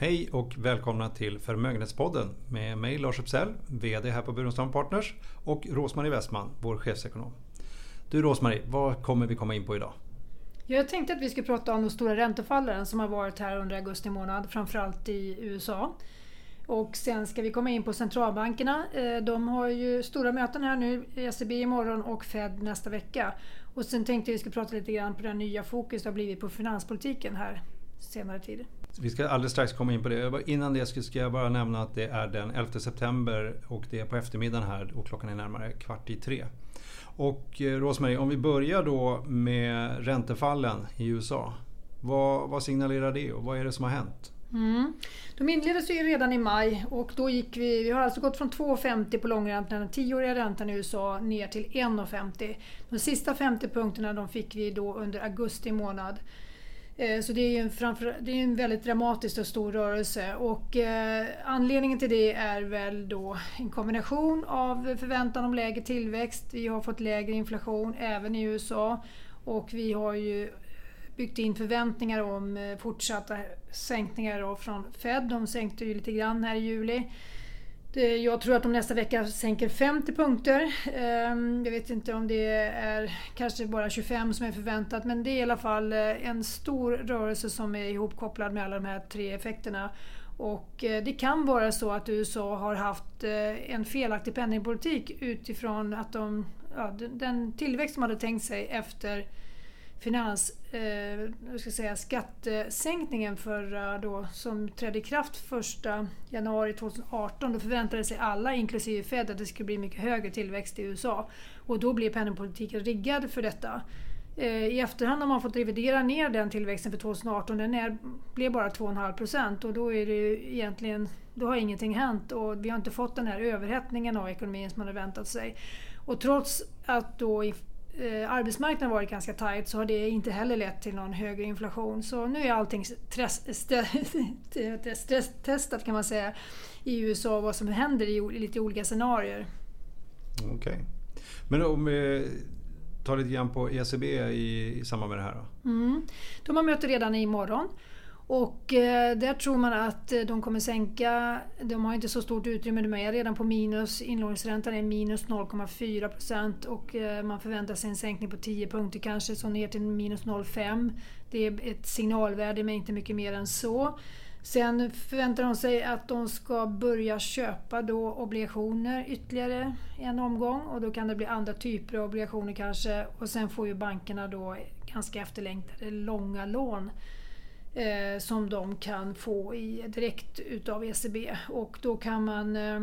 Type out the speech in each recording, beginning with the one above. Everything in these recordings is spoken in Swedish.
Hej och välkomna till Förmögenhetspodden med mig Lars Uppsell, VD här på Burenstam Partners och Rosmarie Westman, vår chefsekonom. Du Rosmarie, vad kommer vi komma in på idag? Jag tänkte att vi skulle prata om de stora räntefallen som har varit här under augusti månad, framförallt i USA. Och sen ska vi komma in på centralbankerna. Eh, de har ju stora möten här nu, ECB imorgon och Fed nästa vecka. Och sen tänkte jag att vi skulle prata lite grann på det nya fokus det har blivit på finanspolitiken här senare tid. Vi ska alldeles strax komma in på det. Innan det ska jag bara nämna att det är den 11 september och det är på eftermiddagen här och klockan är närmare kvart i tre. Och eh, Rosmarie, om vi börjar då med räntefallen i USA. Vad, vad signalerar det och vad är det som har hänt? Mm. De inleddes ju redan i maj och då gick vi, vi har alltså gått från 2,50 på långräntan, den tioåriga räntan i USA, ner till 1,50. De sista 50 punkterna de fick vi då under augusti månad. Eh, så det är, en, framför, det är en väldigt dramatisk och stor rörelse och eh, anledningen till det är väl då en kombination av förväntan om lägre tillväxt. Vi har fått lägre inflation även i USA och vi har ju byggt in förväntningar om eh, fortsatta sänkningar från Fed. De sänkte ju lite grann här i juli. Jag tror att de nästa vecka sänker 50 punkter. Ehm, jag vet inte om det är kanske bara 25 som är förväntat men det är i alla fall eh, en stor rörelse som är ihopkopplad med alla de här tre effekterna. Och eh, det kan vara så att USA har haft eh, en felaktig penningpolitik utifrån att de, ja, den tillväxt de hade tänkt sig efter finans, eh, ska säga, skattesänkningen förra eh, då, som trädde i kraft 1 januari 2018. Då förväntade sig alla, inklusive Fed, att det skulle bli mycket högre tillväxt i USA. Och då blev penningpolitiken riggad för detta. Eh, I efterhand har man fått revidera ner den tillväxten för 2018. Den är, blev bara 2,5 procent och då är det egentligen, då har ingenting hänt och vi har inte fått den här överhettningen av ekonomin som man hade väntat sig. Och trots att då eh, arbetsmarknaden varit ganska tajt så har det inte heller lett till någon högre inflation. Så nu är allting stresstestat kan man säga i USA vad som händer i lite olika scenarier. Okej. Okay. Men om vi tar lite grann på ECB i, i samband med det här då? Mm. De har möte redan imorgon. Och eh, där tror man att eh, de kommer sänka, de har inte så stort utrymme, de är redan på minus, inlåningsräntan är minus 0,4 procent och eh, man förväntar sig en sänkning på 10 punkter kanske, så ner till minus 0,5. Det är ett signalvärde men inte mycket mer än så. Sen förväntar de sig att de ska börja köpa då obligationer ytterligare en omgång och då kan det bli andra typer av obligationer kanske och sen får ju bankerna då ganska efterlängtade långa lån eh, som de kan få i, direkt utav ECB. Och då kan man eh,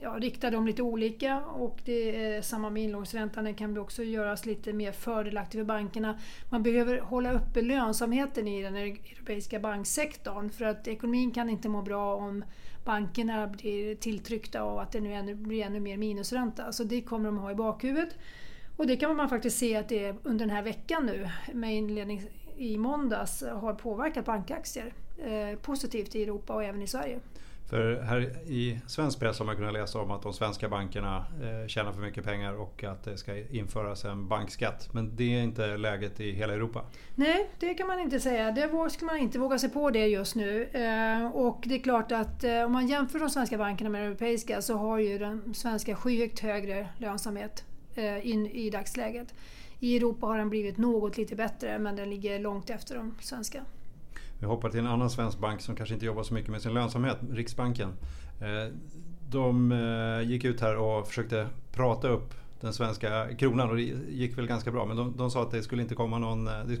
ja, rikta dem lite olika och det är samma med inlåningsräntan. Den kan också göras lite mer fördelaktig för bankerna. Man behöver hålla uppe lönsamheten i den europeiska banksektorn för att ekonomin kan inte må bra om bankerna blir tilltryckta av att det nu blir ännu mer minusränta. Så det kommer de ha i bakhuvudet. Och det kan man faktiskt se att det är under den här veckan nu med inledning i måndags har påverkat bankaktier eh, positivt i Europa och även i Sverige. För här i svensk press har man kunnat läsa om att de svenska bankerna eh, tjänar för mycket pengar och att det ska införas en bankskatt. Men det är inte läget i hela Europa? Nej, det kan man inte säga. Det ska man inte våga sig på det just nu. Eh, och det är klart att om man jämför de svenska bankerna med de europeiska så har ju den svenska skyhögt högre lönsamhet in i dagsläget. I Europa har den blivit något lite bättre men den ligger långt efter de svenska. Vi hoppar till en annan svensk bank som kanske inte jobbar så mycket med sin lönsamhet, Riksbanken. Eh, de eh, gick ut här och försökte prata upp den svenska kronan och det gick väl ganska bra. Men de, de sa att det skulle inte komma någon... Eh,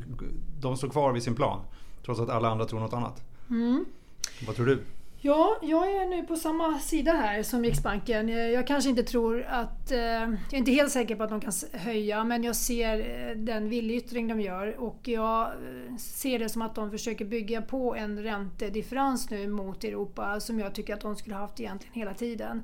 de stod kvar vid sin plan trots att alla andra tror något annat. Mm. Vad tror du? Ja, jag är nu på samma sida här som Riksbanken. Eh, jag kanske inte tror att... Eh, jag är inte helt säker på att de kan höja men jag ser eh, den viljeyttring de gör och jag ser det som att de försöker bygga på en räntedifferens nu mot Europa som jag tycker att de skulle haft egentligen hela tiden.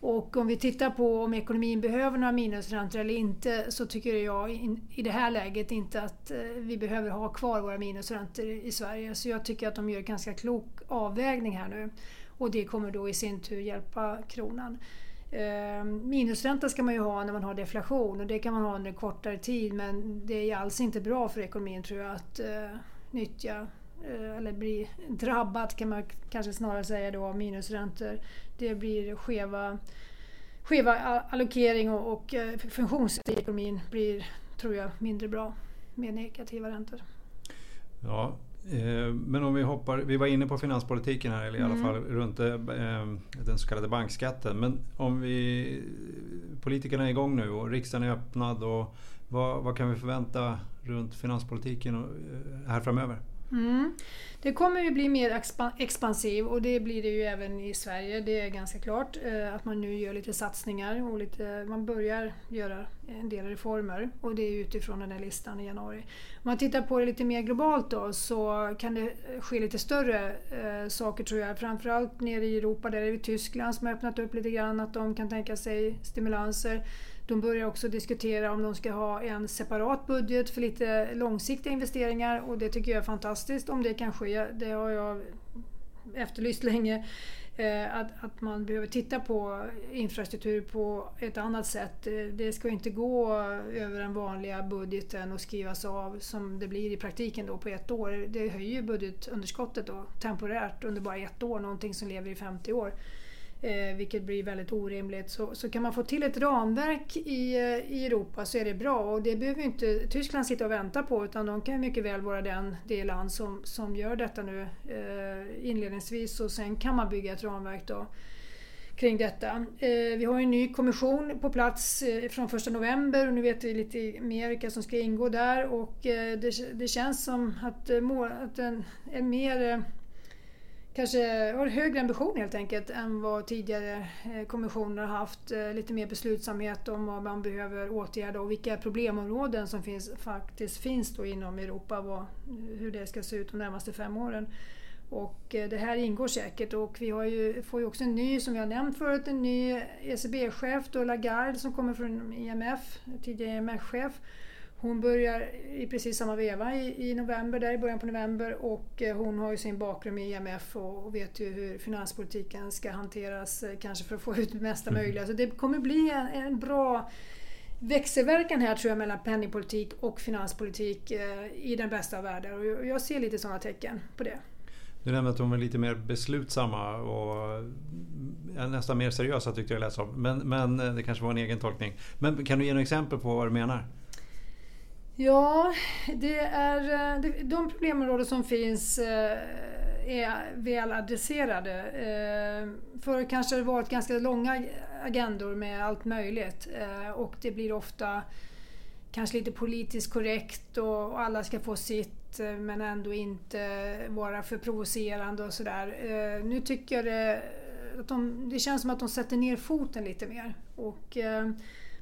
Och om vi tittar på om ekonomin behöver några minusräntor eller inte så tycker jag i det här läget inte att eh, vi behöver ha kvar våra minusräntor i Sverige. Så jag tycker att de gör en ganska klok avvägning här nu. Och det kommer då i sin tur hjälpa kronan. Eh, minusränta ska man ju ha när man har deflation och det kan man ha under kortare tid men det är alls inte bra för ekonomin tror jag att eh, nyttja eller blir drabbat kan man kanske snarare säga då av minusräntor. Det blir skeva, skeva allokering och, och funktionssätt i ekonomin blir, tror jag, mindre bra med negativa räntor. Ja, Eh, men om vi hoppar, vi var inne på finanspolitiken här, eller i alla mm. fall runt eh, den så kallade bankskatten. Men om vi, politikerna är igång nu och riksdagen är öppnad. Och vad, vad kan vi förvänta runt finanspolitiken eh, här framöver? Mm. Det kommer ju bli mer expansiv och det blir det ju även i Sverige. Det är ganska klart eh, att man nu gör lite satsningar och lite, man börjar göra en del reformer och det är utifrån den här listan i januari. Om man tittar på det lite mer globalt då så kan det ske lite större eh, saker tror jag. Framförallt nere i Europa, där är det Tyskland som har öppnat upp lite grann att de kan tänka sig stimulanser. De börjar också diskutera om de ska ha en separat budget för lite långsiktiga investeringar och det tycker jag är fantastiskt om det kan ske. Det har jag efterlyst länge. Eh, att, att man behöver titta på infrastruktur på ett annat sätt. Eh, det ska inte gå över den vanliga budgeten och skrivas av som det blir i praktiken då på ett år. Det höjer budgetunderskottet då temporärt under bara ett år, någonting som lever i 50 år eh, vilket blir väldigt orimligt. Så, så kan man få till ett ramverk i, eh, i Europa så är det bra och det behöver inte Tyskland sitta och vänta på utan de kan mycket väl vara den, det land som, som gör detta nu eh, inledningsvis och sen kan man bygga ett ramverk då kring detta. Eh, vi har en ny kommission på plats eh, från 1 november och nu vet vi lite mer vilka som ska ingå där och det, det känns som att, att den är mer kanske har högre ambition helt enkelt än vad tidigare eh, kommissioner har haft. Eh, lite mer beslutsamhet om vad man behöver åtgärda och vilka problemområden som finns, faktiskt finns då inom Europa. Vad, hur det ska se ut de närmaste fem åren. Och eh, det här ingår säkert och vi har ju, får ju också en ny, som vi har nämnt förut, en ny ECB-chef, Lagarde som kommer från IMF, tidigare IMF-chef. Hon börjar i precis samma veva i, i, november, där i början på november och eh, hon har ju sin bakgrund i IMF och, och, vet ju hur finanspolitiken ska hanteras eh, kanske för att få ut det mesta mm. möjliga. Så det kommer bli en, en, bra växelverkan här tror jag mellan penningpolitik och finanspolitik eh, i den bästa av världar och jag, ser lite sådana tecken på det. Du nämnde att de är lite mer beslutsamma och nästan mer seriösa tyckte jag läsa om. Men, men det kanske var en egen tolkning. Men kan du ge några exempel på vad du menar? Ja, det är, eh, de problemområden som finns eh, är väl adresserade. Eh, Förr kanske det varit ganska långa agendor med allt möjligt och det blir ofta kanske lite politiskt korrekt och alla ska få sitt men ändå inte vara för provocerande och sådär. Nu tycker jag det, att de, det känns som att de sätter ner foten lite mer. Och,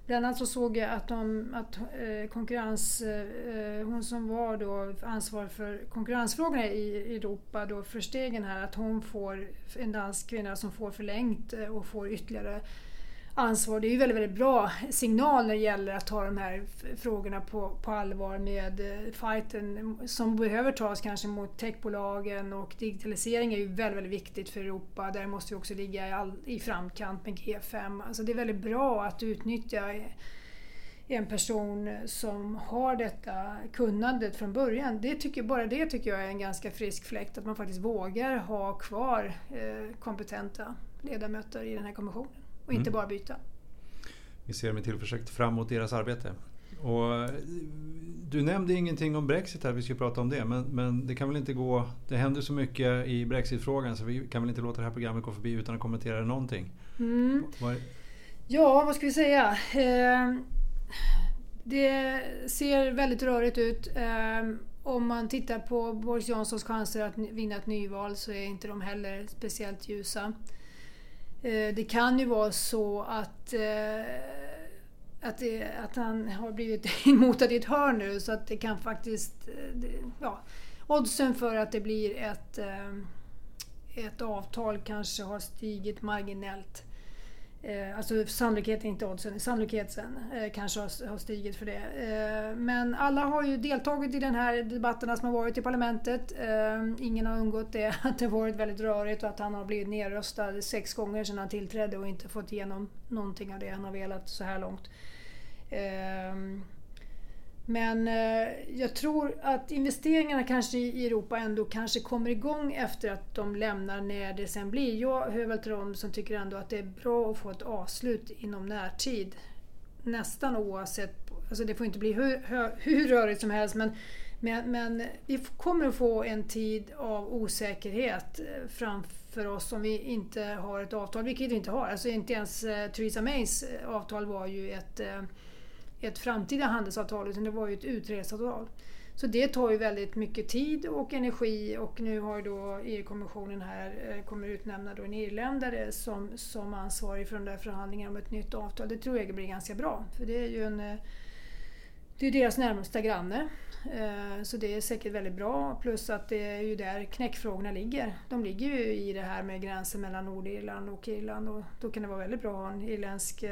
Bland annat så såg jag att, de, att eh, konkurrens, eh, hon som var då ansvarig för konkurrensfrågorna i Europa då för stegen här, att hon får, en dansk kvinna som får förlängt eh, och får ytterligare ansvar. Det är ju väldigt, väldigt bra signal när det gäller att ta de här frågorna på, på allvar med eh, fighten som behöver tas kanske mot techbolagen och digitalisering är ju väldigt, väldigt viktigt för Europa. Där måste vi också ligga i, all, i framkant med G5. Alltså det är väldigt bra att utnyttja en person som har detta kunnandet från början. Det tycker, bara det tycker jag är en ganska frisk fläkt, att man faktiskt vågar ha kvar eh, kompetenta ledamöter i den här kommissionen och inte mm. bara byta. Vi ser med tillförsikt fram emot deras arbete. Och du nämnde ingenting om Brexit här, vi ska prata om det. Men, men det kan väl inte gå... Det händer så mycket i Brexitfrågan så vi kan väl inte låta det här programmet gå förbi utan att kommentera någonting. Mm. Var... Ja, vad ska vi säga? Eh, det ser väldigt rörigt ut. Eh, om man tittar på Boris Johnsons chanser att vinna ett nyval så är inte de heller speciellt ljusa. Eh, det kan ju vara så att, eh, att, det, att han har blivit inmotad i ett hörn nu så att det kan faktiskt... Eh, ja, oddsen för att det blir ett, ett avtal kanske har stigit marginellt. Eh, alltså sannolikheten, inte oddsen, sannolikheten eh, kanske har, har, stigit för det. Eh, men alla har ju deltagit i den här debatterna som har varit i parlamentet. Eh, ingen har undgått det, att det varit väldigt rörigt och att han har blivit nedröstad sex gånger sedan han tillträdde och inte fått igenom någonting av det han har velat så här långt. Eh, men eh, jag tror att investeringarna kanske i Europa ändå kanske kommer igång efter att de lämnar när det sen blir. Jag hör väl till dem som tycker ändå att det är bra att få ett avslut inom närtid. Nästan oavsett, alltså det får inte bli hur, hur, hur rörigt som helst men, men, men vi kommer att få en tid av osäkerhet eh, framför oss om vi inte har ett avtal, vilket vi inte har. Alltså inte ens eh, Theresa Mays eh, avtal var ju ett eh, ett framtida handelsavtal utan det var ju ett utreseavtal. Så det tar ju väldigt mycket tid och energi och nu har då EU-kommissionen här eh, kommer utnämna då en irländare som, som ansvarig för de där förhandlingarna om ett nytt avtal. Det tror jag blir ganska bra för det är ju en eh, det är deras närmaste granne. Eh, så det är säkert väldigt bra. Plus att det är ju där knäckfrågorna ligger. De ligger ju i det här med gränsen mellan Nordirland och Irland och då kan det vara väldigt bra att ha en irländsk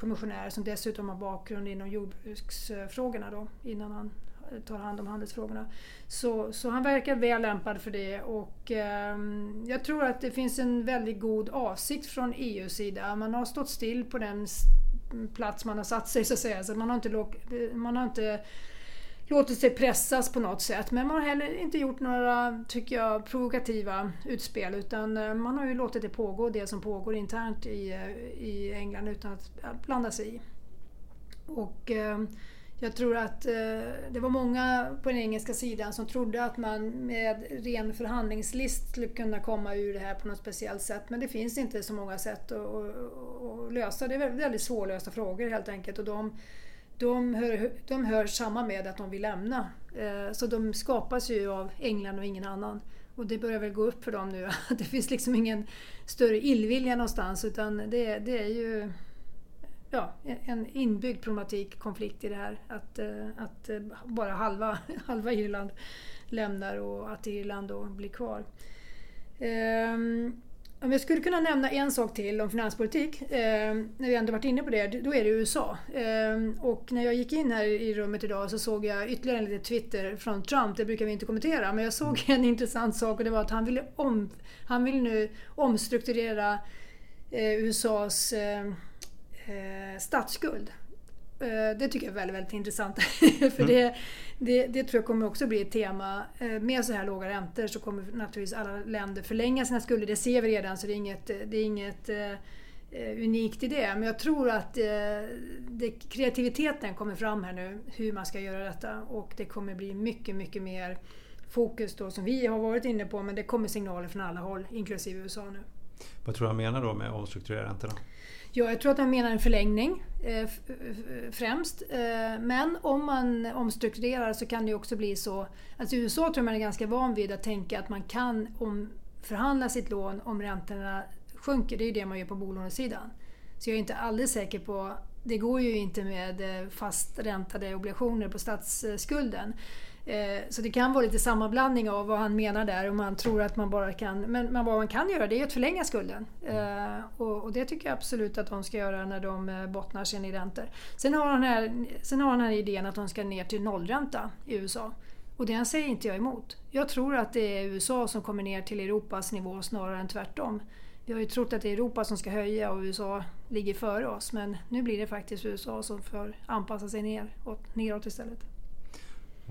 kommissionär som dessutom har bakgrund inom jordbruksfrågorna då, innan han eh, tar hand om handelsfrågorna. Så, så han verkar väl lämpad för det och eh, jag tror att det finns en väldigt god avsikt från EUs sida. Man har stått still på den plats man har satt sig så att säga. Så man har inte, man har inte låtit sig pressas på något sätt. Men man har heller inte gjort några, tycker jag, provokativa utspel utan eh, man har ju låtit det pågå, det som pågår internt i, eh, i England utan att blanda sig i. Och eh, jag tror att eh, det var många på den engelska sidan som trodde att man med ren förhandlingslist skulle kunna komma ur det här på något speciellt sätt. Men det finns inte så många sätt att, att, att lösa. Det är väldigt svårlösta frågor helt enkelt. Och de, de hör, de hör samman med att de vill lämna. Eh, så de skapas ju av England och ingen annan. Och det börjar väl gå upp för dem nu att det finns liksom ingen större illvilja någonstans utan det, det är ju ja, en inbyggd problematik, konflikt i det här. Att, eh, att eh, bara halva, halva Irland lämnar och att Irland då blir kvar. Um, om jag skulle kunna nämna en sak till om finanspolitik, eh, när vi ändå varit inne på det, då är det USA. Eh, och när jag gick in här i rummet idag så såg jag ytterligare en liten Twitter från Trump, det brukar vi inte kommentera, men jag såg en intressant sak och det var att han ville, om, han vill nu omstrukturera eh, USAs eh, eh, statsskuld. Eh, det tycker jag är väldigt, väldigt intressant. För det, mm. det, det, tror jag kommer också bli ett tema. Eh, med så här låga räntor så kommer naturligtvis alla länder förlänga sina skulder. Det ser vi redan så det är inget, det är inget uh, unikt i det. Men jag tror att det, kreativiteten kommer fram här nu, hur man ska göra detta. Och det kommer bli mycket, mycket mer fokus då som vi har varit inne på. Men det kommer signaler från alla håll, inklusive USA nu. Vad tror du han menar då med omstrukturera räntorna? Ja, jag tror att han menar en förlängning eh, Eh, främst. Eh, men om man omstrukturerar så kan det också bli så... Alltså I USA tror jag man är ganska van vid att tänka att man kan omförhandla sitt lån om räntorna sjunker. Det är ju det man gör på bolånesidan. Så jag är inte alldeles säker på... Det går ju inte med fasträntade fast räntade obligationer på statsskulden. Eh, så det kan vara lite sammanblandning av vad han menar där. Om man tror att man bara kan... Men, vad man kan göra det är att förlänga skulden. Eh, och, och, det tycker jag absolut att de ska göra när de eh, bottnar sin i räntor. Sen har, han här, sen har han här idén att de ska ner till nollränta i USA. Och det säger inte jag emot. Jag tror att det är USA som kommer ner till Europas nivå snarare än tvärtom. Vi har ju trott att det är Europa som ska höja och USA ligger före oss men nu blir det faktiskt USA som får anpassa sig ner, neråt istället.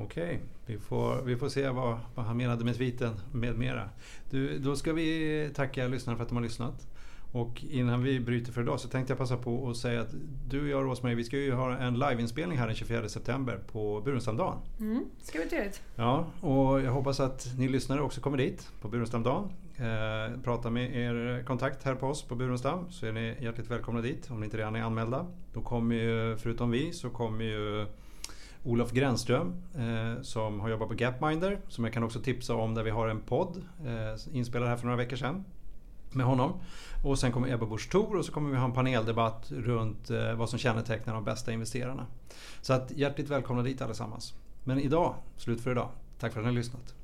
Okej, vi, får, vi får se vad, vad han menade med tweeten med mera. Du, då ska vi tacka lyssnarna för att de har lyssnat. Och innan vi bryter för idag så tänkte jag passa på att säga att du och jag Rosmarie, vi ska ju ha en liveinspelning här den 24 september på Burenstamdagen. Mm, ska bli trevligt. Ja, och jag hoppas att ni lyssnare också kommer dit på Burenstamdagen. Eh, prata med er kontakt här på oss på Burenstam så är ni hjärtligt välkomna dit om ni inte redan är anmälda. Då kommer ju, förutom vi, så kommer ju Olof Gränström eh, som har jobbat på Gapminder som jag kan också tipsa om där vi har en podd eh, inspelad här för några veckor sedan med honom. Och sen kommer Ebba Busch Thor och så kommer vi ha en paneldebatt runt eh, vad som kännetecknar de bästa investerarna. Så att hjärtligt välkomna dit allesammans. Men idag, slut för idag. Tack för att ni har lyssnat.